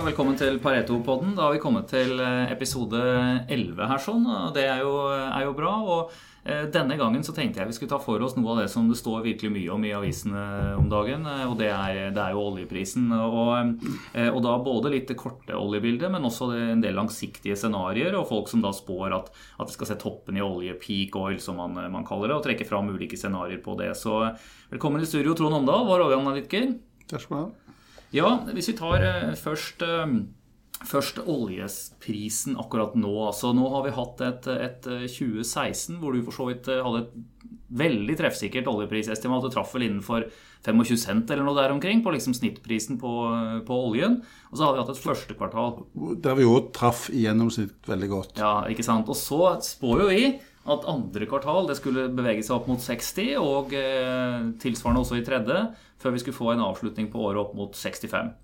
Dag, velkommen til Pareto-podden. Da har vi kommet til eh, episode 11 her, sånn, og det er jo, er jo bra. og eh, denne gangen så tenkte jeg vi skulle ta for oss noe av det som det står virkelig mye om i avisene om dagen. eh, Og det er, det er jo oljeprisen. Og, og da både litt det korte oljebildet, men også en del langsiktige scenarioer. Og folk som da spår at, at det skal se toppen i olje, peak oil som man, man kaller det, og trekke fram ulike scenarioer på det. Så velkommen i studio, Trond Omdal, vår oljeanalytiker. Takk skal du ha. Ja, hvis vi tar eh, først, eh, først oljeprisen akkurat nå. Altså, nå har vi hatt et, et eh, 2016 hvor du for så vidt eh, hadde et veldig treffsikkert oljeprisestimat. Du traff vel innenfor 25 cent eller noe der omkring på liksom snittprisen på, på oljen. Og så har vi hatt et første kvartal. Der vi òg traff i gjennomsnitt veldig godt. Ja, ikke sant? Og så spår jo vi at andre kvartal det skulle bevege seg opp mot 60, og eh, tilsvarende også i tredje, før vi skulle få en avslutning på året opp mot 65.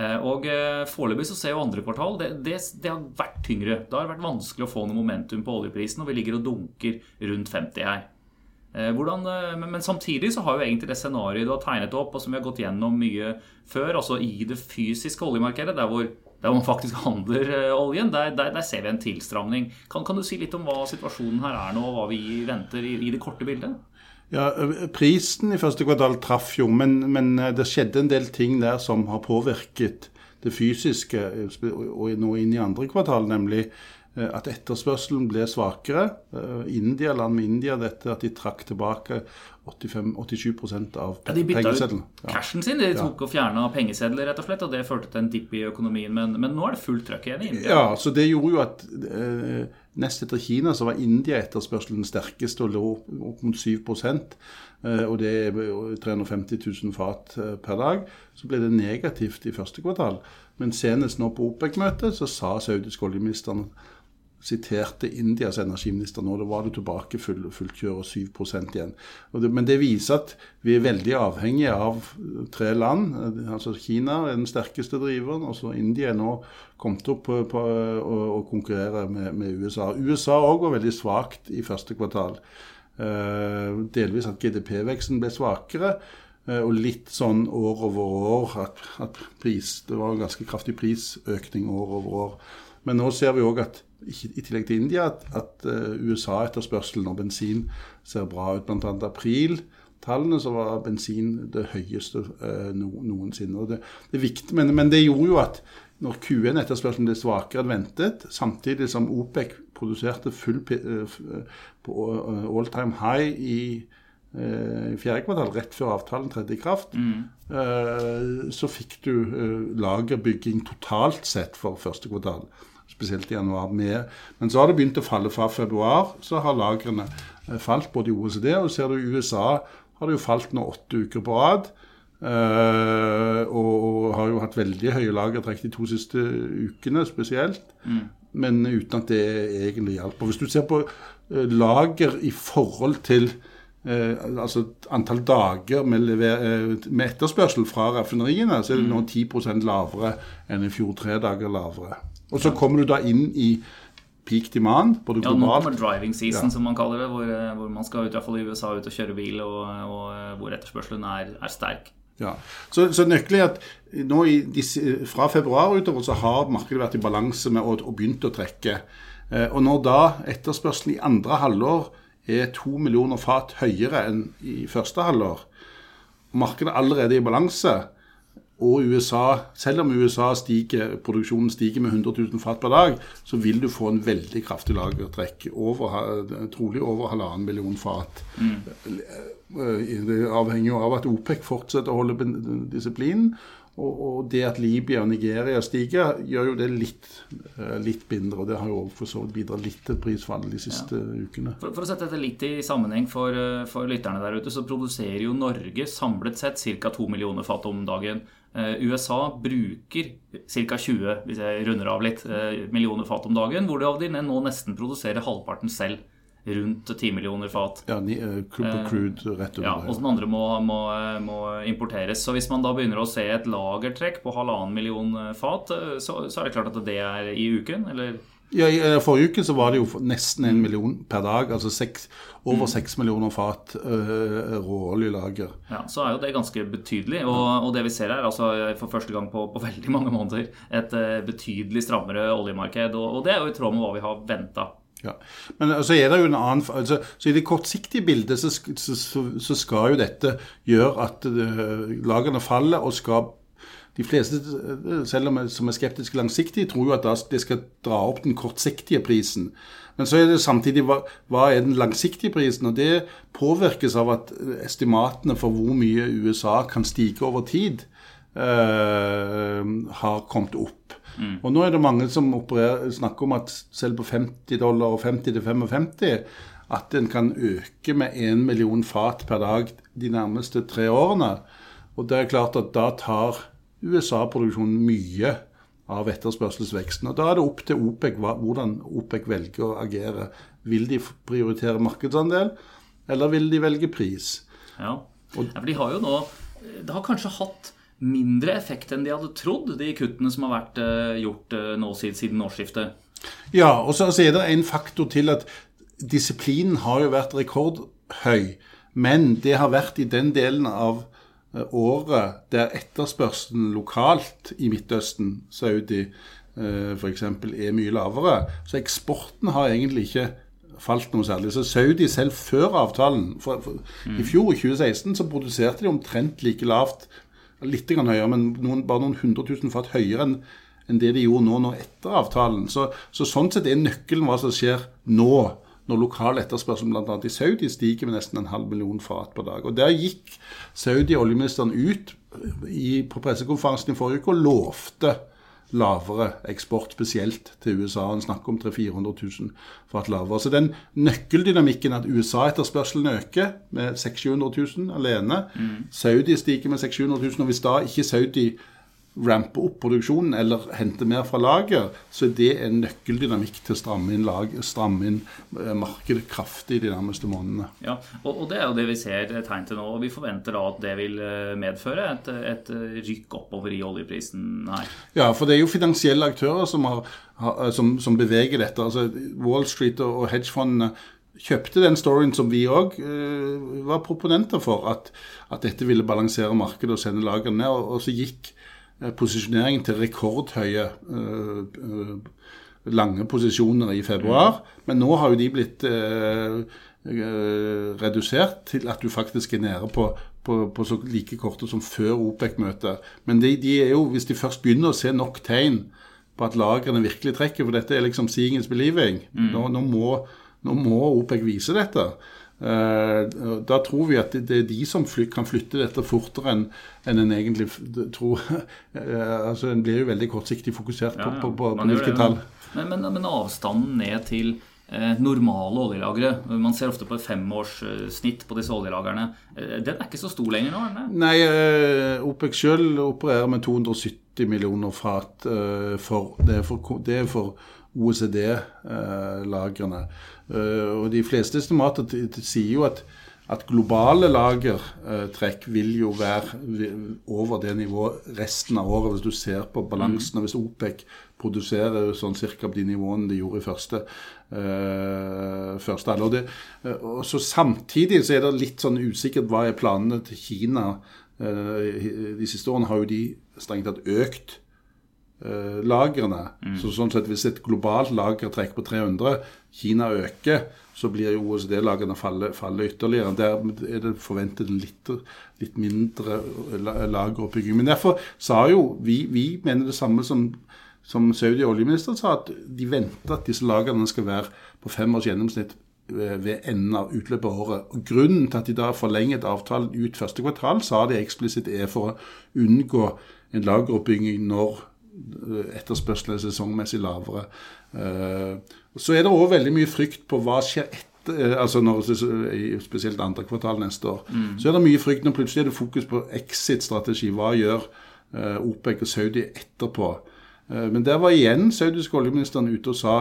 Eh, og eh, Foreløpig så ser jo andre kvartal det, det, det har vært tyngre. Det har vært vanskelig å få noe momentum på oljeprisen, og vi ligger og dunker rundt 50 her. Eh, Hvordan, eh, men, samtidig så har jo egentlig det scenarioet du har tegnet opp, og som vi har gått gjennom mye før, altså i det fysiske oljemarkedet, der hvor, der man faktisk handler eh, oljen, der, der, der ser vi en tilstramning. Kan, kan du si litt om hva situasjonen her er nå, og hva vi venter i, i det korte bildet? Ja, Prisen i første kvartal traff jo, men, men eh, det skjedde en del ting der som har påvirket det fysiske og nå inn i andre kvartal, nemlig at etterspørselen ble svakere. India, land med India, dette at de trakk tilbake 85-87 av Ja, de bytta ut pengeseddelen. Ja. cashen sin. De tok og fjerna pengesedler, rett og slett, og det førte til en dipp i økonomien. Men, men nå er det fullt trøkk igjen i India. Ja, så det gjorde jo at eh, nest etter Kina så var India-etterspørselen sterkest og lå opp mot 7 eh, og det er 350 000 fat eh, per dag. Så ble det negativt i første kvartal. Men senest nå på OPEC-møtet så sa saudiske oljeministeren siterte Indias energiminister nå. Da var det tilbake full, fullt kjør og 7 igjen. Og det, men det viser at vi er veldig avhengige av tre land. altså Kina er den sterkeste driveren. og så India er nå kommet opp på, på å, å konkurrere med, med USA. USA òg var veldig svakt i første kvartal. Uh, delvis at GDP-veksten ble svakere. eh, Og litt sånn år over år at, at pris, det var en ganske kraftig prisøkning år over år. Men nå ser vi òg at i tillegg til India at, at eh, USA-etterspørselen og bensin ser bra ut. Blant annet apriltallene så var bensin det høyeste eh, no, noensinne. og det, det er viktig, men, men det gjorde jo at når Q1-etterspørselen ble svakere enn ventet, samtidig som OPEC produserte full eh, på all time high i i fjerde kvartal, rett før avtalen tredde i kraft, mm. så fikk du lagerbygging totalt sett for første kvartal. Spesielt i januar. Med. Men så har det begynt å falle fra februar. Så har lagrene eh, falt både i OECD og ser du i USA har det jo falt nå åtte uker på rad. eh, og, har jo hatt veldig høye lagertrekk de to siste ukene spesielt. Men uten at det egentlig hjelper. Hvis du ser på eh, lager i forhold til eh, altså antall dager med, lever, med etterspørsel fra raffineriene, så er det nå 10% lavere enn i fjor. Tre dager lavere. Og så kommer du da inn i peak demand, både Ja, nå globalt kommer driving season, Ja. som man kaller det, hvor, eh, hvor man skal ut, i hvert fall i USA ut og kjøre bil, og, og eh, hvor etterspørselen er, er sterk. Ja. Så, så nøkkelen er at nå i disse, fra februar utover så har markedet vært i balanse med å, og begynt å trekke. Eh, og når da etterspørselen i andre halvår er to millioner fat høyere enn i første halvår, og markedet allerede er i balanse, og USA, selv om USA stiger, produksjonen stiger med 100 000 fat per dag, så vil du få en veldig kraftig lagertrekk. Over, trolig over halvannen million fat. Eh, Det avhenger jo av at OPEC fortsetter å holde disiplinen. Og, og det at Libya og Nigeria stiger, gjør jo det litt, eh, litt mindre. Og det har jo for så vidt bidratt litt til prisfallet de siste ukene. For, for å sette dette litt i sammenheng for, eh, for lytterne der ute, så produserer jo Norge samlet sett ca. 2 millioner fat om dagen. Eh, USA bruker ca. 20, hvis jeg runder av litt, eh, millioner fat om dagen, hvor de nå nesten produserer halvparten selv. Rundt 10 millioner fat. Ja, ni- uh, crude, rett Ja, og den andre må, må, må importeres. Så hvis man da begynner å se et lagertrekk på halvannen million eh, fat, eh, så, så er det klart at det er i uken, eller Ja, I eh, forrige uke så var det jo nesten en million per dag. Altså seks, over seks millioner fat uh, råoljelager. Ja, Så er jo det ganske betydelig. Og, og det vi ser her, altså for første gang på, på veldig mange måneder, et uh, betydelig strammere oljemarked. Og, og, det er jo i tråd med hva vi har venta. Ja. Men så er det jo en annen, altså, så I det kortsiktige bildet så, så, så skal jo dette gjøre at uh, lagene faller og skal de fleste, selv om som er skeptiske langsiktig, tror jo at det skal dra opp den kortsiktige prisen. Men så er det samtidig hva, hva er den langsiktige prisen? Og det påvirkes av at estimatene for hvor mye USA kan stige over tid, eh, har kommet opp. Mm. Og nå er det mange som snakker om at selv på 50 dollar og 50 til 55 at en kan øke med 1 million fat per dag de nærmeste tre årene. Og det er klart at da tar USA-produksjonen mye av etterspørselsveksten. Og Da er det opp til OPEC hvordan OPEC velger å agere. Vil de prioritere markedsandel, eller vil de velge pris? Ja, ja for de har jo nå Det har kanskje hatt mindre effekt enn de hadde trodd, de kuttene som har vært uh, gjort uh, nå siden, årsskiftet. Ja, og så er det en faktor til at disiplinen har jo vært rekordhøy. Men det har vært i den delen av Eh, året der etterspørselen lokalt i Midtøsten, Saudi eh, f.eks., er mye lavere. Så eksporten har egentlig ikke falt noe særlig. Så Saudi selv før avtalen for, for, mm. I fjor, i 2016, så produserte de omtrent like lavt, litt høyere, men noen, bare noen hundre tusen fat høyere enn enn det de gjorde nå, nå etter avtalen. Så, så, sånn sett er nøkkelen hva som skjer nå når lokal etterspørsel bl.a. i Saudi stiger med nesten en halv million fat på dag. Og Der gikk Saudi oljeministeren ut i, på pressekonferansen i forrige uke og lovte lavere eksport, spesielt til USA. Han snakker om 300 000-400 000 fat lavere. Så den nøkkeldynamikken at USA-etterspørselen øker med 600 000 alene, mm. Saudi stiger med 600 000, og hvis da ikke Saudi rampe opp produksjonen eller hente mer fra lager, så er det en nøkkeldynamikk til å stramme inn, lag, stramme inn eh, markedet kraftig de nærmeste månedene. Ja, og, og, det er jo det vi ser tegn til nå. og Vi forventer da at det vil eh, medføre et, et rykk oppover i oljeprisen her. Ja, for det er jo finansielle aktører som, har, som, som beveger dette. altså Wall Street og hedgefondene kjøpte den storyen som vi òg uh, var proponenter for, at, at, dette ville balansere markedet og sende lagrene ned. Og, og så gikk Eh, posisjoneringen til rekordhøye eh, eh, lange posisjoner i februar. Men nå har jo de blitt redusert til at du faktisk er nede på, på, på så like korte som før OPEC-møtet. Men de, de, er jo, hvis de først begynner å se nok tegn på at lagrene virkelig trekker, for dette er liksom seeing is believing, mm. nå, nå, må, nå, må, OPEC vise dette. Eh, da tror vi at det er de som kan flytte dette fortere enn en egentlig tror. Eh, altså En blir jo veldig kortsiktig fokusert på, på, på, på hvilke tall. Men, men, men, avstanden ned til eh, normale oljelagre, man ser ofte på et femårssnitt på disse oljelagrene, den er ikke så stor lenger nå? Eller? Nei, OPEC sjøl opererer med 270 millioner fat. For, det er for, det er for OECD-lagrene. Eh, og De fleste estimater sier jo at, at globale lagertrekk vil jo være over det nivået resten av året, hvis du ser på balansen. og Hvis OPEC produserer sånn cirka på de nivåene de gjorde i første, uh, første halvår. Og så Samtidig så er det litt sånn usikkert hva er planene til Kina. Uh, de siste årene har jo de strengt tatt økt eh, lagrene. Mm. Så sånn sett Hvis et globalt lager trekker på 300, Kina øker, så blir jo OECD-lagrene falle, falle, ytterligere. Der er det forventet litt, litt mindre lageroppbygging. Men derfor sa jo vi, vi mener det samme som som Saudi oljeminister sa, at de venter at disse lagrene skal være på fem års gjennomsnitt ved enden av utløpet av året. Og Grunnen til at de da forlenget avtalen ut første kvartal, sa de eksplisitt er for å unngå en lageroppbygging når etterspørselen er sesongmessig lavere. Eh, så er det òg veldig mye frykt på hva skjer etter eh, altså når, spesielt andre kvartal neste år. Mm. Så er det mye frykt når plutselig er det fokus på exit-strategi. Hva gjør eh, OPEC og Saudi etterpå? Men der var igjen saudiske oljeministeren ute og sa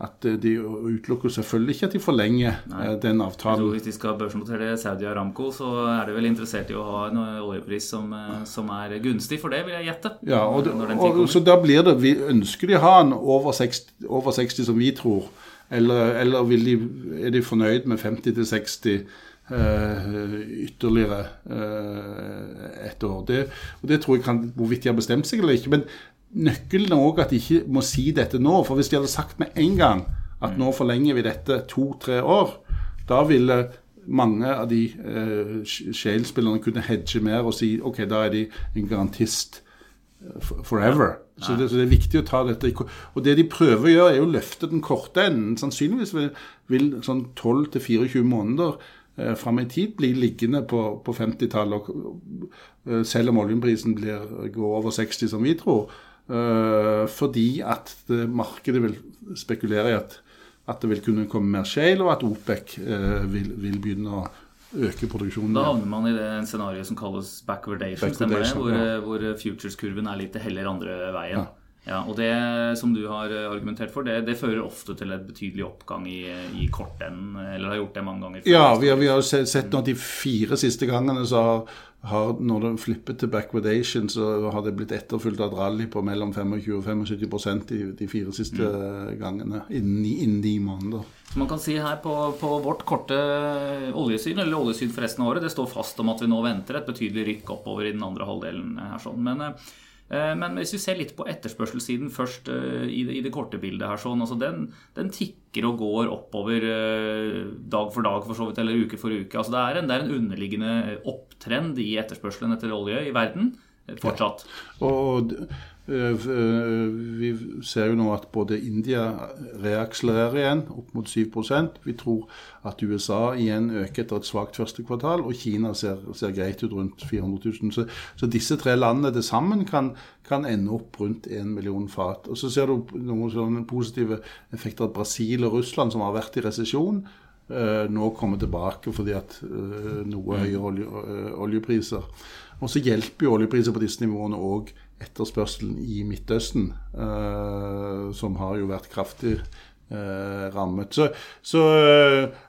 at de utelukker selvfølgelig ikke at de forlenger Nei. den avtalen. hvis de skal børsnotere Saudi Aramco, så er de vel interessert i å ha en oljepris som, som er gunstig for det, vil jeg gjette. Ja, og, det, og Så da blir det vi Ønsker de å ha en over 60, over 60 som vi tror, eller, eller de, er de fornøyd med 50-60? Uh, ytterligere uh, et år. Det, og det tror jeg kan, Hvorvidt de har bestemt seg eller ikke. Men nøkkelen er òg at de ikke må si dette nå. For hvis de hadde sagt med en gang at nå forlenger vi dette to-tre år, da ville mange av de uh, Shale-spillerne kunne hedge mer og si ok, da er de en garantist forever. Ja. Så, det, så, det, er viktig å ta dette Og det de prøver å gjøre, er å løfte den korte enden. Sannsynligvis vil, vil sånn 12-24 måneder eh, fram i tid bli liggende på, på 50-tallet. Eh, selv om oljeprisen blir, går over 60, som vi tror. Eh, fordi at det, markedet vil spekulere i at, at, det vil kunne komme mer shale, og at OPEC eh, vil, vil begynne å øke produksjonen. Da havner man i det scenarioet som kalles backwardation, backwardation det, hvor, ja. hvor futures-kurven er litt heller andre veien. Ja. Ja, og det som du har eh, argumentert for, det, det fører ofte til et betydelig oppgang i, i kortenden. Eller har gjort det mange ganger før. Ja, vi har, vi har sett, sett nå de fire siste gangene så har, når det flippet til backwardation, så har det blitt etterfulgt av et rally på mellom 25 og 75% de, de fire siste mm. gangene innen, innen ni måneder. Så man kan si her på, på, vårt korte oljesyn, eller oljesyn for resten av året, det står fast om at vi nå venter et betydelig rykk oppover i den andre halvdelen her. sånn, men eh, Eh, men hvis vi ser litt på etterspørselssiden først eh, i det, korte bildet her, sånn, altså den, den, tikker og går oppover eh, dag for dag for så vidt, eller uke for uke. Altså det, er en, det er en underliggende opptrend i etterspørselen etter olje i verden fortsatt. Ja. Og Eh, eh, vi ser jo nå at både India reakselererer igjen, opp mot 7% Vi tror at USA igjen øker etter et svakt første kvartal, og Kina ser, ser greit ut rundt 400 000. Så, så disse tre landene til sammen kan, kan, ende opp rundt 1 million fat. Og Så ser du noen positive effekter at Brasil og Russland, som har vært i resesjon, eh, nå kommer tilbake fordi at noe høyere olje, oljepriser. Og så hjelper jo oljepriser på disse nivåene òg etterspørselen i Midtøsten, uh, som har jo vært kraftig uh, rammet. Så, så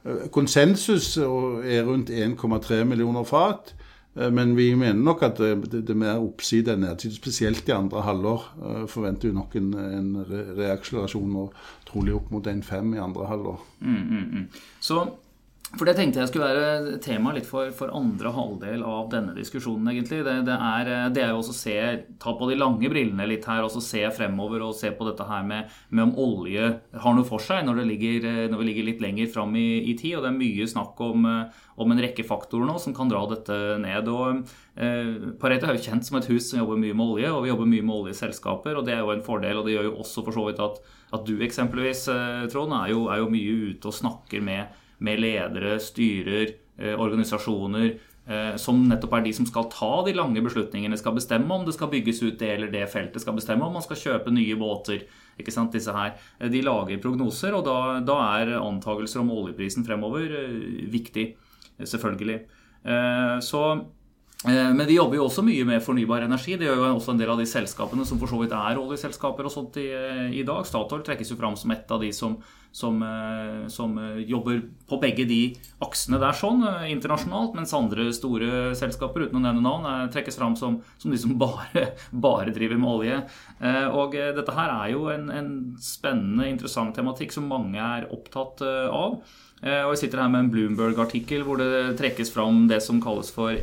uh, konsensus er rundt 1,3 millioner fat. Men vi mener nok at det er mer oppside enn nedside. Spesielt i andre halvår forventer vi nok en, en reakselerasjon, og trolig opp mot 1,5 i andre halvår. Mm, mm, mm. Så for det tenkte jeg skulle være tema litt for, for andre halvdel av denne diskusjonen, egentlig. Det, det, er, det er jo også å se, ta på de lange brillene litt her, og se fremover og se på dette her med, med om olje har noe for seg når, ligger, når vi ligger litt lenger fram i, i, tid. Og det er mye snakk om, om, en rekke faktorer nå som kan dra dette ned. og eh, Pareto er jo kjent som et hus som jobber mye med olje, og vi jobber mye med oljeselskaper. og Det er jo en fordel, og det gjør jo også for så vidt at, at du eksempelvis, eh, Trond, er jo, er jo mye ute og snakker med med ledere, styrer, eh, organisasjoner eh, som nettopp er de som skal ta de lange beslutningene, skal bestemme om det skal bygges ut det eller det feltet, skal bestemme om man skal kjøpe nye båter. ikke sant, disse her. Eh, de lager prognoser, og da, da er antakelser om oljeprisen fremover viktig. Selvfølgelig. Så men vi jobber jo også mye med fornybar energi. Det gjør jo også en del av de selskapene som for så vidt er oljeselskaper og sånt i, eh, i dag. Statoil trekkes jo fram som et av de som, som, eh, som, jobber på begge de aksene der sånn internasjonalt, mens andre store selskaper uten å nevne navn trekkes fram som, som de som bare, bare, driver med olje. Og dette her er jo en, en spennende, interessant tematikk som mange er opptatt av. Og jeg sitter her med en Bloomberg-artikkel hvor det trekkes fram det som kalles for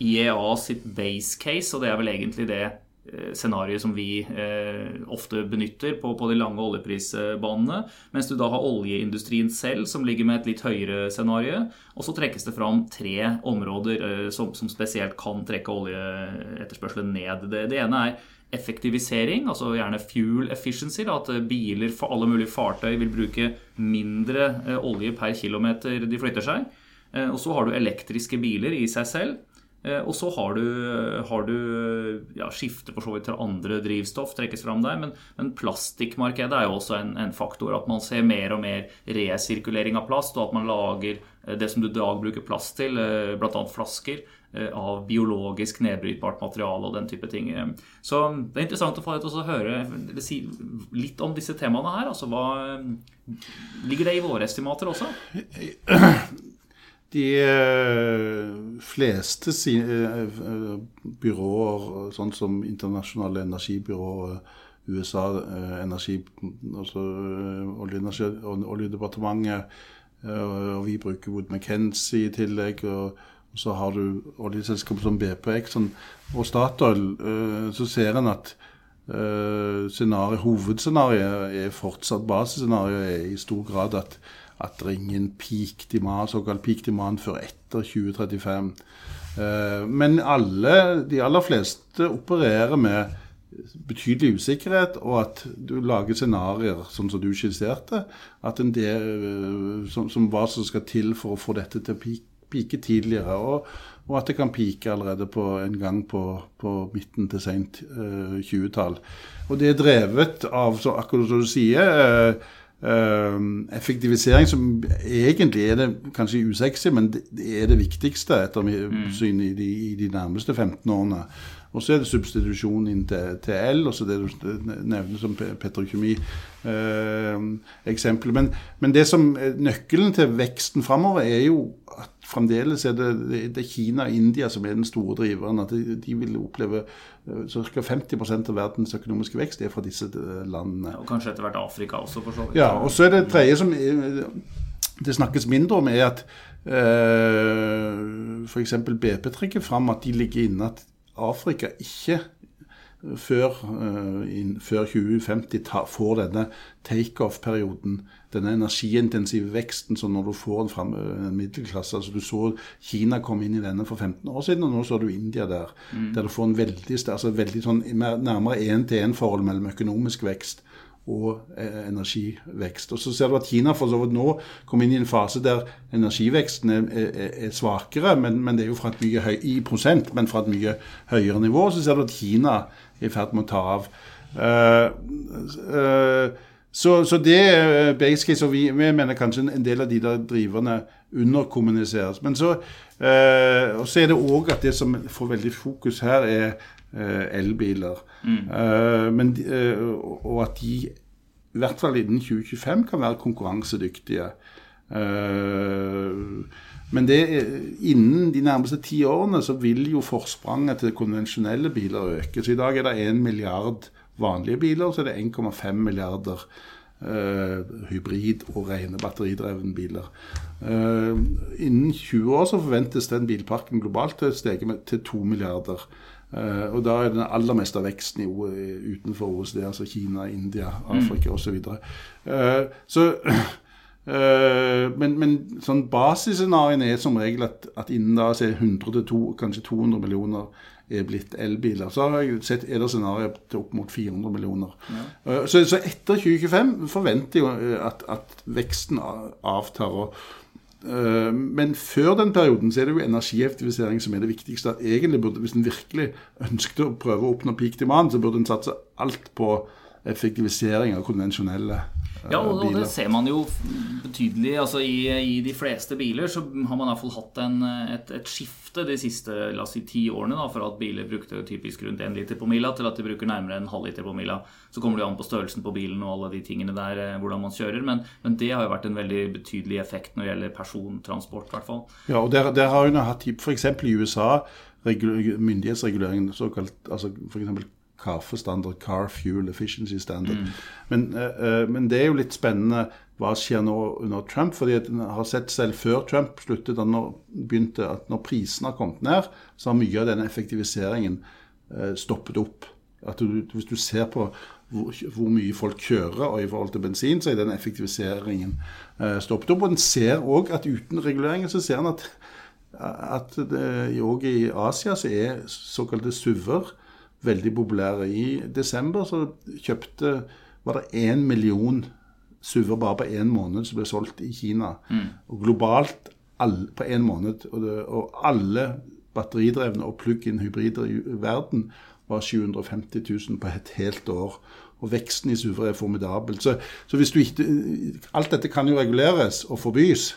IEA sitt base case, og det er vel egentlig det eh, scenarioet som vi eh, ofte benytter på, på, de lange oljeprisbanene. Mens du da har oljeindustrien selv, som ligger med et litt høyere scenario. Og så trekkes det fram tre områder eh, som, som, spesielt kan trekke oljeetterspørselen ned. Det, det, ene er effektivisering, altså gjerne fuel efficiency. Da, at biler for alle mulige fartøy vil bruke mindre eh, olje per kilometer de flytter seg. Eh, og så har du elektriske biler i seg selv. Eh, og så har du, har du ja, skifte for så vidt til andre drivstoff, trekkes fram der. Men, men plastikkmarkedet er jo også en, en, faktor. At man ser mer og mer resirkulering av plast, og at man lager det som du i dag bruker plast til, bl.a. flasker, av biologisk nedbrytbart materiale og den type ting. Så det er interessant å få deg til å høre litt om disse temaene her. Altså, hva, ligger det i våre estimater også? De fleste byråer, sånn som internasjonale energibyråer USA eh, energi, altså eh, Oljedepartementet. Eh, og vi bruker Wood McKenzie i tillegg. og så har du oljeselskaper som BP Exxon og Statoil. Så ser en at scenario, hovedscenarioet er fortsatt basisscenarioet er i stor grad at, at det er ingen peak demand, såkalt peak demand før etter 2035. Men alle, de aller fleste opererer med betydelig usikkerhet, og at du lager scenarioer sånn som du skisserte, del, eh, som, som, hva som skal til for å få dette til å pike tidligere. Og, og, at det kan pike allerede på en gang på, på midten til sent eh, 20-tall. Og det er drevet av, akkurat som du sier, eh, effektivisering som egentlig er det kanskje usexy, men det, er det viktigste etter mitt mm. syn i de, i de nærmeste 15 årene. Og så er det substitusjon inn til, til el, og så det du nevner som petrokjemi-eksempel. Eh, men, men, det som nøkkelen til veksten framover er jo at fremdeles er det, det er Kina og India som er den store driveren. At de, de vil oppleve eh, ca. 50% av verdens økonomiske vekst er fra disse eh, landene. Og kanskje etter hvert Afrika også, for så vidt. Ja, og så er det tredje som det snakkes mindre om, er at eh, f.eks. BP trekker fram at de ligger inne at Afrika ikke før, uh, før 2050 ta, får denne takeoff-perioden, denne energiintensive veksten som når du får en, frem, en middelklasse altså Du så Kina komme inn i denne for 15 år siden, og nå så du India der. Mm. Der du får en veldig, altså veldig sånn, nærmere én-til-én-forhold mellom økonomisk vekst og eh, energivekst. Og Så ser du at Kina for så vidt nå kommer inn i en fase der energiveksten er, er, er svakere, men, men, det er jo fra et mye høy, i prosent, men fra et mye høyere nivå. Så ser du at Kina er i ferd med å ta av. Uh, uh, så, så, det er base case, og vi, vi, mener kanskje en del av de der driverne underkommuniseres. Men så, uh, og så er det òg at det som får veldig fokus her, er elbiler. Mm. Men, og at de i hvert fall innen 2025 kan være konkurransedyktige. Men det, innen de nærmeste ti årene så vil jo forspranget til konvensjonelle biler øke. Så i dag er det 1 milliard vanlige biler, så er det 1,5 milliarder uh, hybrid- og rene batteridrevne biler. Uh, innen 20 år så forventes den bilparken globalt til å stige til 2 milliarder. Uh, og da er den aller meste av veksten i, utenfor OECD, altså Kina, India, Afrika mm. osv. Så, uh, så men, men sånn basisscenarioene er som regel at, at innen da så er 100 2, kanskje 200 millioner er blitt elbiler. Så har jeg sett er det scenarioer til opp mot 400 millioner. Ja. Uh, så, så, etter 2025 forventer jeg at, at veksten avtar. Og, uh, men før den perioden så er det jo energieffektivisering som er det viktigste. Egentlig burde, Hvis en virkelig ønsket å prøve å oppnå peak demand, så burde en satse alt på effektivisering av konvensjonelle ja, og, biler. det ser man jo betydelig. altså i, i, de fleste biler så har man iallfall hatt en, et, et, skifte de siste la oss si, ti årene. Da, fra at biler brukte typisk rundt én liter på mila, til at de bruker nærmere en halv liter på mila. Så kommer det an på størrelsen på bilen og alle de tingene der, eh, hvordan man kjører. Men, men det har jo vært en veldig betydelig effekt når det gjelder persontransport. I hvert fall. Ja, og der, der har jo hatt f.eks. i USA myndighetsreguleringen såkalt altså f.eks. CAFE-standard, Car Fuel Efficiency Standard. Mm. Men, uh, men, det er jo litt spennende hva skjer nå under Trump. fordi En har sett selv før Trump sluttet, når, begynte at når prisene har kommet ned, så har mye av denne effektiviseringen uh, stoppet opp. At du, Hvis du ser på hvor, hvor, mye folk kjører og i forhold til bensin, så er den effektiviseringen uh, stoppet opp. Og en ser òg at uten reguleringer så ser en at at òg i Asia så er såkalte SUV-er veldig populære. I desember så kjøpte var det én million SUV-er bare på én måned som ble solgt i Kina. Mm. Og globalt all, på én måned. Og, det, og, alle batteridrevne og plug-in hybrider i verden var 750 000 på et helt år. Og veksten i suver er formidabel. Så, så hvis du ikke Alt dette kan jo reguleres og forbys.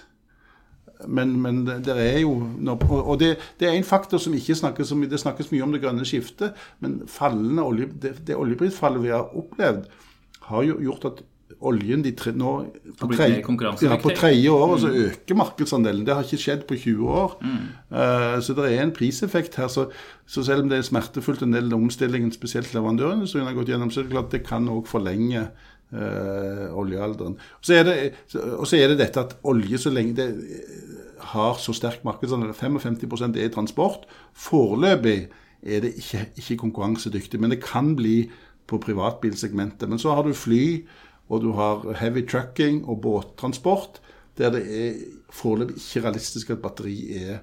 Men, men det, er jo Og det, det er en faktor som ikke snakkes om. Det snakkes mye om det grønne skiftet, men fallende olje, det, det oljeprisfallet vi har opplevd, har jo gjort at oljen tre, nå på, tredje, ja, på tredje året så mm. øker markedsandelen. Det har ikke skjedd på 20 år. Mm. Uh, så det er en priseffekt her. Så, så, selv om det er smertefullt en del av omstillingen, spesielt leverandørene, leverandørindustrien har gått gjennom, så er det klart det kan òg forlenge uh, oljealderen. Og så, det, og så, er det, dette at olje, så lenge det har så sterk markedsandel, 55% er transport, foreløpig er det ikke, ikke konkurransedyktig. Men det kan bli på privatbilsegmentet. Men så har du fly, og du har heavy trucking og båttransport, der det er foreløpig ikke realistisk at batteri er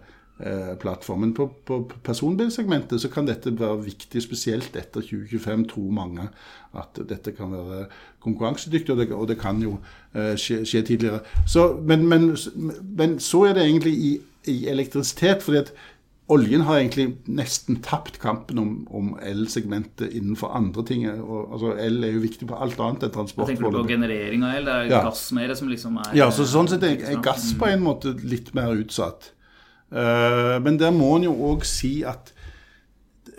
plattformen. På, på personbilsegmentet så kan dette være viktig, spesielt etter 2025 tror mange at dette kan være konkurransedyktig, og det, og det kan jo eh, skje, skje, tidligere. Så, men, men, men, så er det egentlig i, i elektrisitet. fordi at Oljen har egentlig nesten tapt kampen om, om el-segmentet innenfor andre ting. Og, altså, El er jo viktig på alt annet enn transport. Jeg tenker du på generering av el? Det er ja. gass mer som liksom er Ja, så sånn sett er, er gass på en måte litt mer utsatt. Uh, men der må en jo òg si at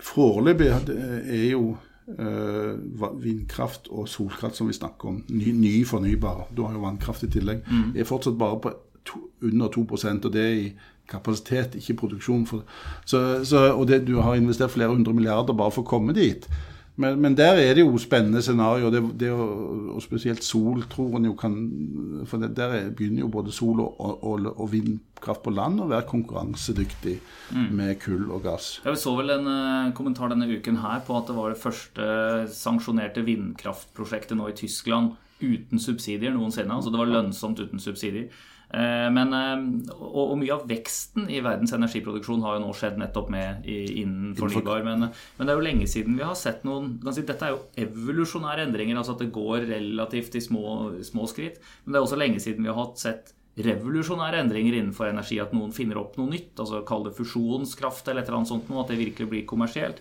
foreløpig er jo uh, vindkraft og solkraft som vi snakker om, ny, ny fornybar, du har jo vannkraft i tillegg, mm. er fortsatt bare på to, under 2% og det er i kapasitet, ikke produksjon. For, så, så, og det, du har investert flere hundre milliarder bare for å komme dit. Men, men der er det jo spennende scenario, det, det og, og, spesielt sol tror en jo kan For det, der begynner jo både sol og, og, og, vindkraft på land å være konkurransedyktig mm. med kull og gass. Jeg Vi så vel en uh, kommentar denne uken her på at det var det første sanksjonerte vindkraftprosjektet nå i Tyskland uten subsidier noensinne. Altså det var lønnsomt uten subsidier. Eh, men, eh, og, og, mye av veksten i verdens energiproduksjon har jo nå skjedd nettopp med innen fornybar. Men, men, det er jo lenge siden vi har sett noen si, Dette er jo evolusjonære endringer, altså at det går relativt i små, små skritt. Men det er også lenge siden vi har hatt sett revolusjonære endringer innenfor energi. At noen finner opp noe nytt, altså kall det fusjonskraft eller et eller annet sånt, at det virkelig blir kommersielt.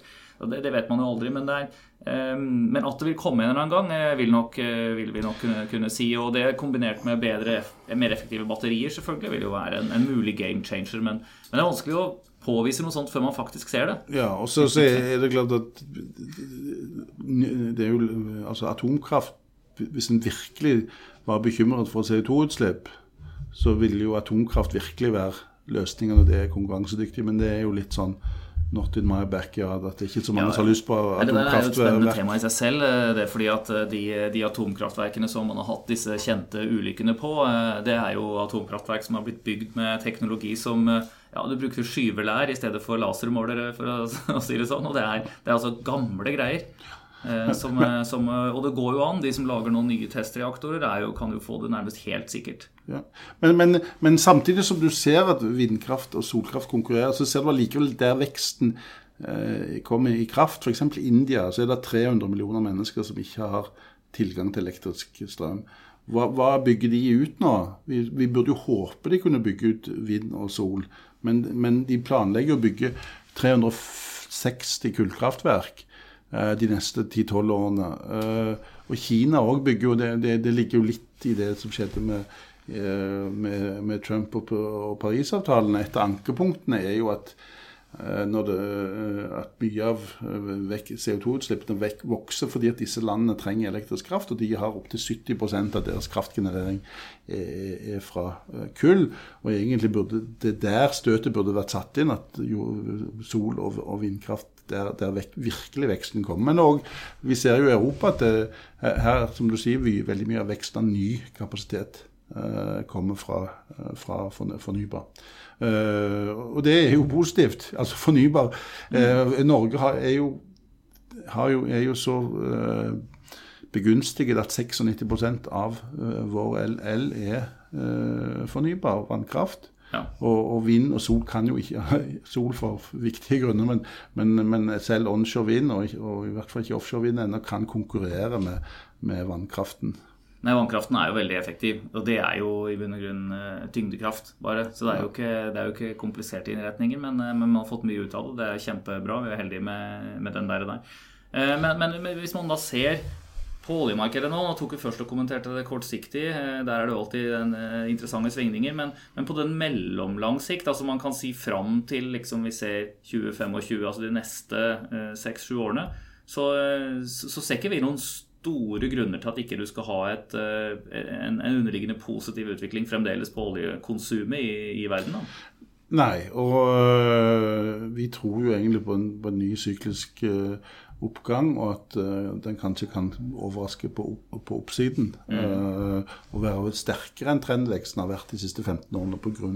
Det, det, vet man jo aldri, men, er, um, men, at det vil komme en eller annen gang, eh, vil, nok, eh, vil vi nok kunne, kunne, si. Og det kombinert med bedre, mer effektive batterier selvfølgelig vil jo være en, en mulig game changer. Men, men, det er vanskelig å påvise noe sånt før man faktisk ser det. Ja, og så, så er det klart at det er jo altså atomkraft Hvis en virkelig var bekymret for CO2-utslipp, så ville jo atomkraft virkelig være løsningen, og det er konkurransedyktig. Men det er jo litt sånn Not in my backyard. At det ikke er så mange ja, som har lyst på atomkraftverk. Det er jo et spennende tema i seg selv. Eh, det er fordi at eh, de, de, atomkraftverkene som man har hatt disse kjente ulykkene på, eh, det er jo atomkraftverk som har blitt bygd med teknologi som ja, du bruker skyvelær i stedet for lasermålere, for å, å si det sånn. Og det er, det er altså gamle greier. Som, som, og det går jo an. De som lager noen nye testreaktorer, jo, kan jo få det nærmest helt sikkert. Ja. Men, men, men, samtidig som du ser at vindkraft og solkraft konkurrerer, så ser du allikevel der veksten eh, kommer i kraft. F.eks. i India så er det 300 millioner mennesker som ikke har tilgang til elektrisk strøm. Hva, hva bygger de ut nå? Vi, vi, burde jo håpe de kunne bygge ut vind og sol, men, men de planlegger å bygge 360 kullkraftverk eh, de neste 10-12 årene. Eh, og Kina òg bygger jo det, det, det ligger jo litt i det som skjedde med Eh, med, med Trump og, og Parisavtalen. Et av ankepunktene er jo at, når det, eh, at mye av CO2-utslippene vokser fordi at disse landene trenger elektrisk kraft, og de har opptil 70% av deres kraftgenerering er, er, fra kull. Og egentlig burde det der støtet burde vært satt inn, at sol og, og vindkraft der, der vek, virkelig veksten kommer. Men òg vi ser jo i Europa at det, her, som du sier, vi, veldig mye av veksten av ny kapasitet. Eh, kommer fra, eh, fra fornybar. Eh, og det er jo positivt. Altså fornybar. Norge har, er, jo, har jo, er jo så begunstiget at 96 av vår el er fornybar vannkraft. Ja. Og, og, vind og sol kan jo ikke Sol for viktige grunner, men, men, men selv onshore vind, og, og, i hvert fall ikke offshore vind ennå, kan konkurrere med, med vannkraften. Nei, Vannkraften er jo veldig effektiv, og det er jo i bunn og grunn uh, tyngdekraft. bare. Så det er, jo ikke, det er jo ikke kompliserte innretninger, men, uh, men, man har fått mye ut av det. Det er kjempebra. Vi er heldige med, med den der. der. Men, men, men, hvis man da ser På oljemarkedet nå, nå tok vi først og kommenterte det kortsiktig. eh, Der er det alltid en, eh, interessante svingninger. Men, men på den mellomlang sikt, altså man kan si fram til liksom vi ser 2025, altså de neste seks-sju eh, årene, så, eh, så, så, ser ikke vi noen store grunner til at ikke du skal ha et, en, en underliggende positiv utvikling fremdeles på oljekonsumet i, i verden. da. Nei, og øh, vi tror jo egentlig på en, på en ny syklisk øh, oppgang, og at uh, den kanskje kan overraske på, på oppsiden. Mm. Uh, og være sterkere enn trendveksten har vært de siste 15 årene pga.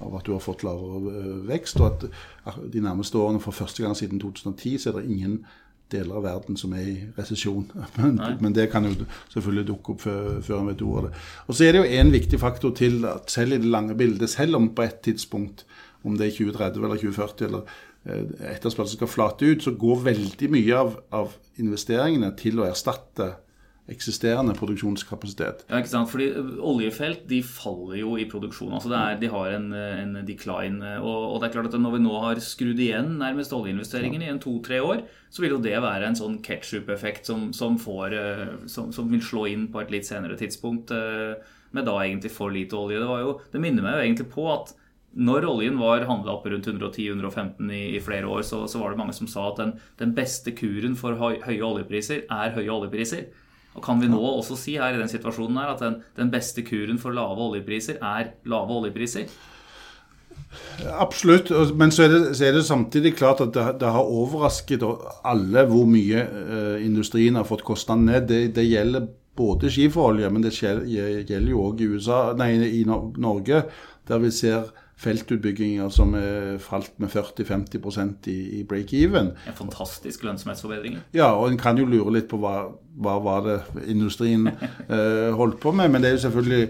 at du har fått lavere uh, vekst. Og at de nærmeste årene, for første gang siden 2010, så er det ingen deler av verden som er i resesjon. Men, men, det kan jo selvfølgelig dukke opp før, før en vet ordet av det. Og så er det jo en viktig faktor til at selv i det lange bildet, selv om på et tidspunkt, om det er 2030 eller 2040 eller Eh, etterspørselen skal flate ut, så går veldig mye av, av, investeringene til å erstatte eksisterende produksjonskapasitet. Ja, ikke sant? Fordi eh, Oljefelt de faller jo i produksjon. altså er, De har en, en decline. Og, og, det er klart at Når vi nå har skrudd igjen nærmest oljeinvesteringene i en to-tre år, så vil jo det være en sånn ketsjup-effekt som, som, eh, som, som, vil slå inn på et litt senere tidspunkt. Med da egentlig for lite olje. Det, jo, det minner meg jo egentlig på at når oljen var handla opp rundt 110-115 i, i, flere år, så, så, var det mange som sa at den, den beste kuren for høy, høye oljepriser er høye oljepriser. Og Kan vi nå også si her i den situasjonen her at den, den beste kuren for lave oljepriser er lave oljepriser? Absolutt, men så er, det, så er det samtidig klart at det, det, har overrasket alle hvor mye uh, industrien har fått kostnadene ned. Det, det, gjelder både skiferolje, men det gjelder jo òg i, i Norge, der vi ser feltutbygginger som er falt med 40-50 i, i break-even. En fantastisk lønnsomhetsforbedring. Ja, og en kan jo lure litt på hva, hva var det industrien eh, holdt på med. Men det er jo selvfølgelig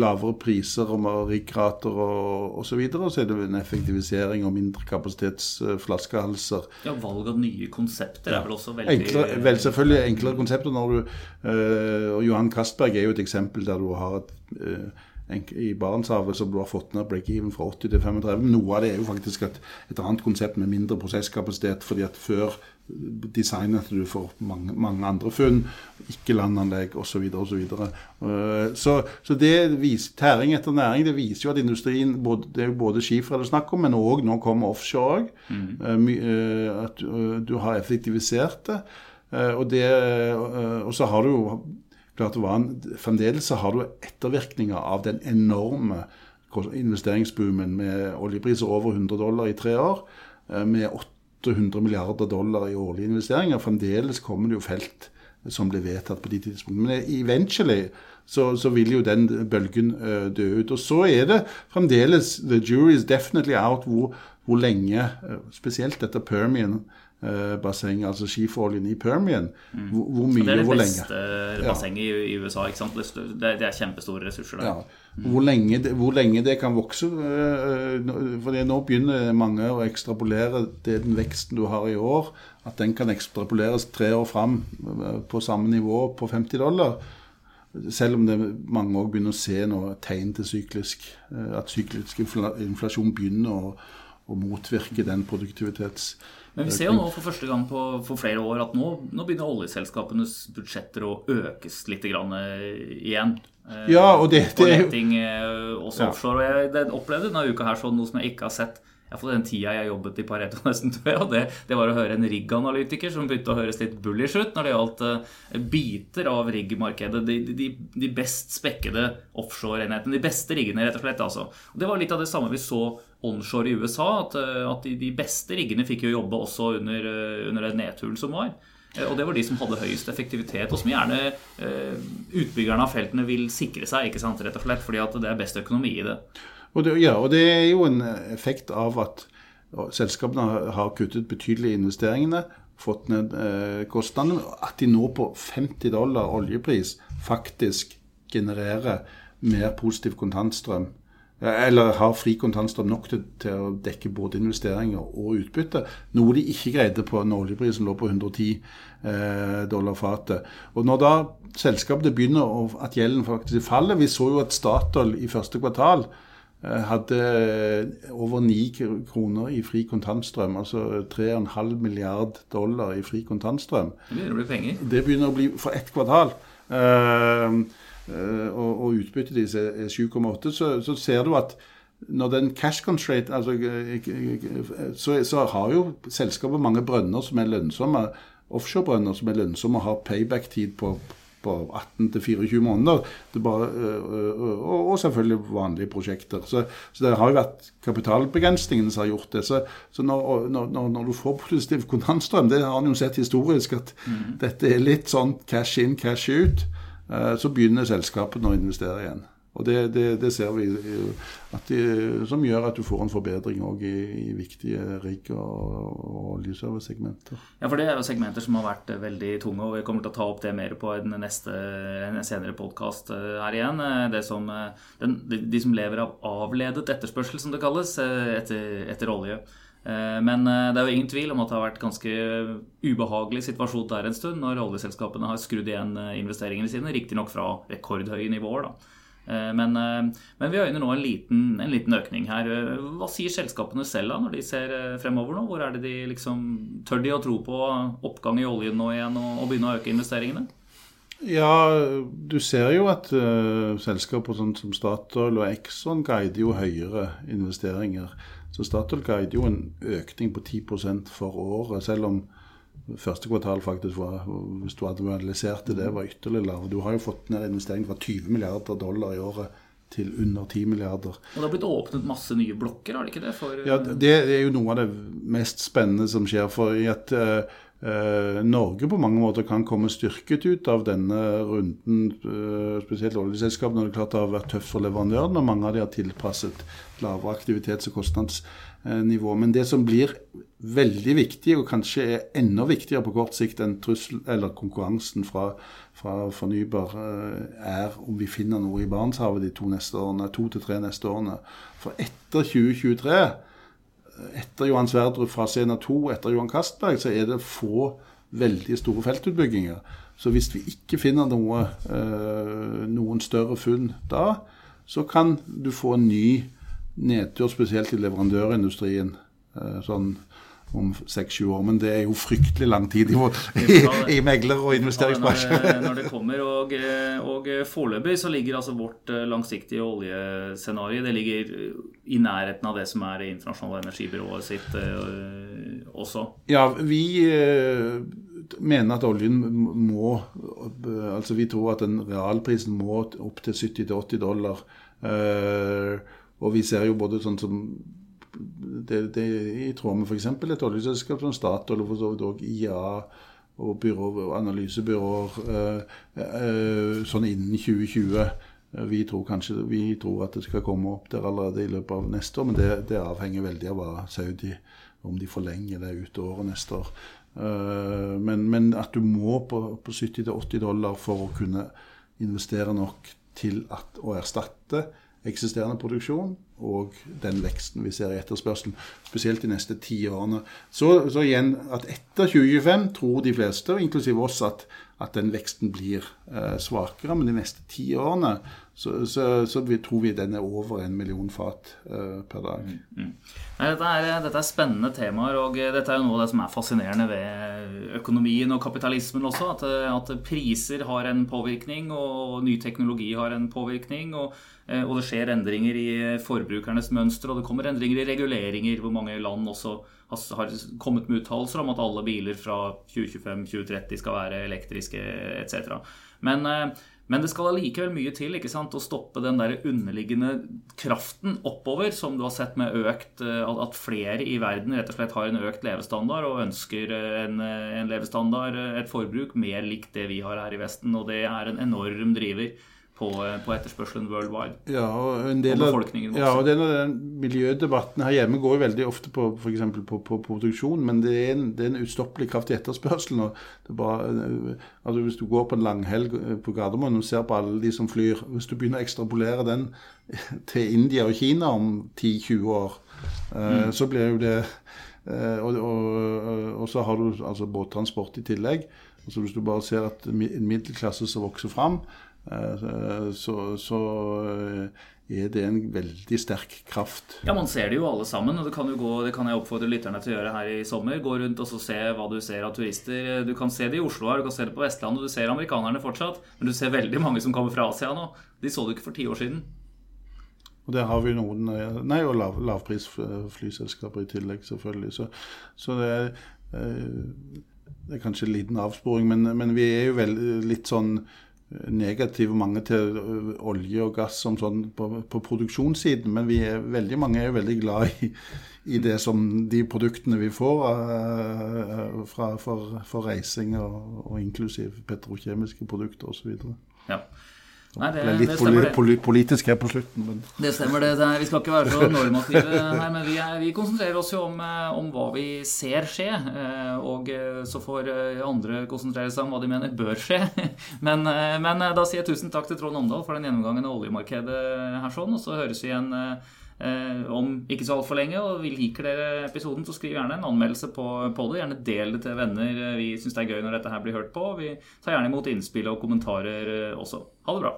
lavere priser og riggrater og osv. Og, og så er det en effektivisering og mindre kapasitetsflaskehalser. Ja, valg av nye konsepter er vel også veldig enklere, vel, Selvfølgelig enklere konsepter. når du, eh, og Johan Castberg er jo et eksempel der du har et eh, i Barentshavet som du har fått ned break-even fra 80 til 35. Noe av det er jo faktisk et, et annet konsept med mindre prosesskapasitet. fordi at før designet du for mange, mange andre funn, ikke landanlegg osv. osv. Så, uh, så Så det viser, tæring etter næring det viser jo at industrien både, Det er jo både skifer det er snakk om, men òg nå kommer offshore òg. Mm. Uh, at uh, du har effektivisert det. og, det og så har du jo klart Fremdeles har du ettervirkninger av den enorme investeringsboomen med oljepriser over 100 dollar i tre år, eh, med 800 milliarder dollar i årlige investeringer. Fremdeles kommer det jo felt som blir vedtatt på de tidspunktene. Men eventually så, så, vil jo den bølgen uh, dø ut. Og så er det fremdeles The jury is definitely out hvor, hvor lenge, spesielt etter Permian, Eh, basseng, altså skiferoljen i Permian. Mm. Hvor, hvor, mye og hvor lenge. Det er det beste bassenget i, i, USA. ikke sant? Det, det er kjempestore ressurser der. Ja. Mm. Hvor, lenge det, hvor, lenge det, kan vokse. Eh, for nå begynner mange å ekstrapolere det, den veksten du har i år, at den kan ekstrapoleres tre år fram eh, på samme nivå på 50 dollar. Selv om det mange òg begynner å se noe tegn til syklisk, at syklisk inflasjon begynner å, å motvirke den produktivitets men vi ser jo nå for første gang på for flere år at nå, nå begynner oljeselskapenes budsjetter å økes litt grann, eh, igjen. Eh, ja, og det, det er jo eh, også offshore. Og jeg opplevde denne uka her sånn noe som jeg ikke har sett Iallfall den tida jeg jobbet i Pareto, nesten, tror jeg. Og det, det var å høre en rigganalytiker som begynte å høres litt bullish ut når det gjaldt biter av riggmarkedet. De, de, de, best spekkede offshore-enhetene. De beste riggene, rett og slett. altså. Og Det var litt av det samme vi så onshore i USA. At, uh, at de, de, beste riggene fikk jo jobbe også under, uh, under den nedturen som var. Og det var de som hadde høyest effektivitet, og som gjerne utbyggerne av feltene vil sikre seg, ikke sant, rett og slett, fordi at det er best økonomi i det. Og det, ja, og det er jo en effekt av at selskapene har kuttet betydelig i investeringene, fått ned eh, kostnadene. At de nå på 50 dollar oljepris faktisk genererer mer positiv kontantstrøm. Eller har fri kontantstrøm nok til, til, å dekke både investeringer og utbytte. Noe de ikke greide på en oljepris som lå på 110 eh, dollar fatet. Og når da selskapene begynner å, at gjelden faktisk faller Vi så jo at Statoil i første kvartal eh, hadde over 9 kroner i fri kontantstrøm, altså 3,5 milliard dollar i fri kontantstrøm. Det begynner å bli penger. Det begynner å bli for ett kvartal. Uh, og, og utbyttet deres er 7,8, så, så ser du at når den cash constraint altså, så, så, har jo selskapet mange brønner som er lønnsomme. Offshorebrønner som er lønnsomme og har payback-tid på, på 18-24 måneder. Bare, og, og, selvfølgelig vanlige prosjekter. Så, så, det har jo vært kapitalbegrensningene som har gjort det. Så, så når, når, når, du får positiv kontantstrøm, det har en jo sett historisk, at mm. dette er litt sånn cash in, cash ut, så begynner selskapene å investere igjen. Og det, det, det ser vi de, som gjør at du får en forbedring òg i, i, viktige rigg- og, og lysservicesegmenter. Ja, for det er jo segmenter som har vært veldig tunge, og vi kommer til å ta opp det mer på en, neste, en senere podkast eh, her igjen. Eh, som, eh, den, de, som lever av avledet etterspørsel, som det kalles, etter, etter olje. Men det er jo ingen tvil om at det har vært ganske ubehagelig situasjon der en stund, når oljeselskapene har skrudd igjen investeringene sine, riktignok fra rekordhøye nivåer. da. Eh, men, eh, men, vi øyner nå en liten, en liten, økning her. Eh, hva sier selskapene selv da, når de ser fremover nå? Hvor er det de liksom, Tør de å tro på oppgang i oljen nå igjen og, og begynne å øke investeringene? Ja, du ser jo at uh, selskaper sånn som Statoil og Exxon guider jo høyere investeringer. Så Statoil guider jo en økning på 10 for året, selv om første kvartal faktisk var, hvis du hadde analysert det, var ytterligere lavere. Du har jo fått ned investeringen fra 20 milliarder dollar i året til under 10 milliarder. Og det har blitt åpnet masse nye blokker, har det ikke det? For, ja, det er jo noe av det mest spennende som skjer. For i at uh, uh, Norge på mange måter kan komme styrket ut av denne runden, uh, spesielt oljeselskapene. Det er klart det har vært tøft for leverandørene, og mange av de har tilpasset lavere aktivitets- og kostnadsnivå. Men det som blir veldig viktig, og kanskje er enda viktigere på kort sikt enn trussel, eller konkurransen fra, fra fornybar, eh, er om vi finner noe i Barentshavet de to neste årene, to til tre neste årene. For etter 2023, etter Johan Sverdrup fra Sena 2, etter Johan Castberg, så er det få veldig store feltutbygginger. Så hvis vi ikke finner noe, eh, noen større funn da, så kan du få en ny nedtur, spesielt i leverandørindustrien. Eh, sånn om seks-sju år. Men det er jo fryktelig lang tid i, i, i megler- og investeringsbransjen. Ja, når, det kommer. Og, og foreløpig så ligger altså vårt eh, langsiktige oljescenario det ligger i nærheten av det som er det internasjonale energibyrået sitt også. Ja, vi mener at oljen må Altså vi tror at den realprisen må opp til 70-80 dollar. Og vi ser jo både sånn som det, det i tråd med f.eks. et oljeselskap som Statoil og for så vidt òg IA og, byrå, og analysebyråer eh, eh, sånn innen 2020. Eh, vi tror, kanskje, vi tror at det skal komme opp der allerede i løpet av neste år, men det, det avhenger veldig av hva Saudi om de forlenger det ut året neste år. Men, men, at du må på, på 70-80 dollar for å kunne investere nok til at, å erstatte eksisterende produksjon og den veksten vi ser i etterspørselen, spesielt de neste ti årene. Så, så, igjen at etter 2025 tror de fleste, inklusiv oss, at, at den veksten blir eh, svakere. Men de neste ti årene så, så, så vi, tror vi den er over en million fat eh, per dag. Mm, mm. Dette, er, dette, er, spennende temaer, og dette er jo noe av det som er fascinerende ved økonomien og kapitalismen også. At, at priser har en påvirkning, og ny teknologi har en påvirkning. og Eh, og det skjer endringer i forbrukernes mønster, og det kommer endringer i reguleringer, hvor mange land også har kommet med uttalelser om at alle biler fra 2025-2030 skal være elektriske etc. Men, eh, men, det skal allikevel mye til sant, å stoppe den der underliggende kraften oppover, som du har sett med økt eh, At flere i verden rett og slett har en økt levestandard og ønsker en, en levestandard, et forbruk, mer likt det vi har her i Vesten. Og det er en enorm driver på, på, etterspørselen worldwide. Ja, og en del av, ja, og den, den miljødebatten her hjemme går jo veldig ofte på f.eks. På, på, produksjon, men det er en, det er en ustoppelig kraftig etterspørsel. Og det er bare, altså Hvis du går på en langhelg på Gardermoen og ser på alle de som flyr Hvis du begynner å ekstrapolere den til India og Kina om 10-20 år, eh, mm. så blir jo det eh, og, og, og, så har du altså båttransport i tillegg. Altså Hvis du bare ser at en middelklasse som vokser fram, så, så er det en veldig sterk kraft. Ja, Man ser det jo alle sammen. og Det kan, gå, det kan jeg oppfordre lytterne til å gjøre her i sommer. Gå rundt og se hva du ser av turister. Du kan se det i Oslo her, du kan se det på Vestlandet, og du ser amerikanerne fortsatt. Men du ser veldig mange som kommer fra Asia nå. De så du ikke for ti år siden. Og der har vi noen eh, Nei, og lav, lavprisflyselskaper i tillegg, selvfølgelig. Så, så det, er, eh, det, er, kanskje en liten avsporing, men, men vi er jo vel, litt sånn negative mange til olje og gass som sånn på, på, produksjonssiden, men vi er, veldig mange er jo veldig glad i, i det som de produktene vi får uh, fra, for, for, reising, og, og inklusiv petrokjemiske produkter osv. Ja. Nei, det, det, litt det poli politisk her på slutten. Men. Det stemmer, det. det. Vi skal ikke være så normative her, men vi, er, vi, konsentrerer oss jo om, eh, om, hva vi ser skje. Eh, og eh, så får andre konsentrere seg om hva de mener bør skje. Men, men da sier jeg tusen takk til Trond Omdal for den gjennomgangen av oljemarkedet her sånn, og så høres vi igjen om ikke så altfor lenge. Og vi liker dere episoden, så skriv gjerne en anmeldelse på, på det. Gjerne del det til venner. Vi syns det er gøy når dette her blir hørt på. Vi tar gjerne imot innspill og kommentarer også. Ha det bra.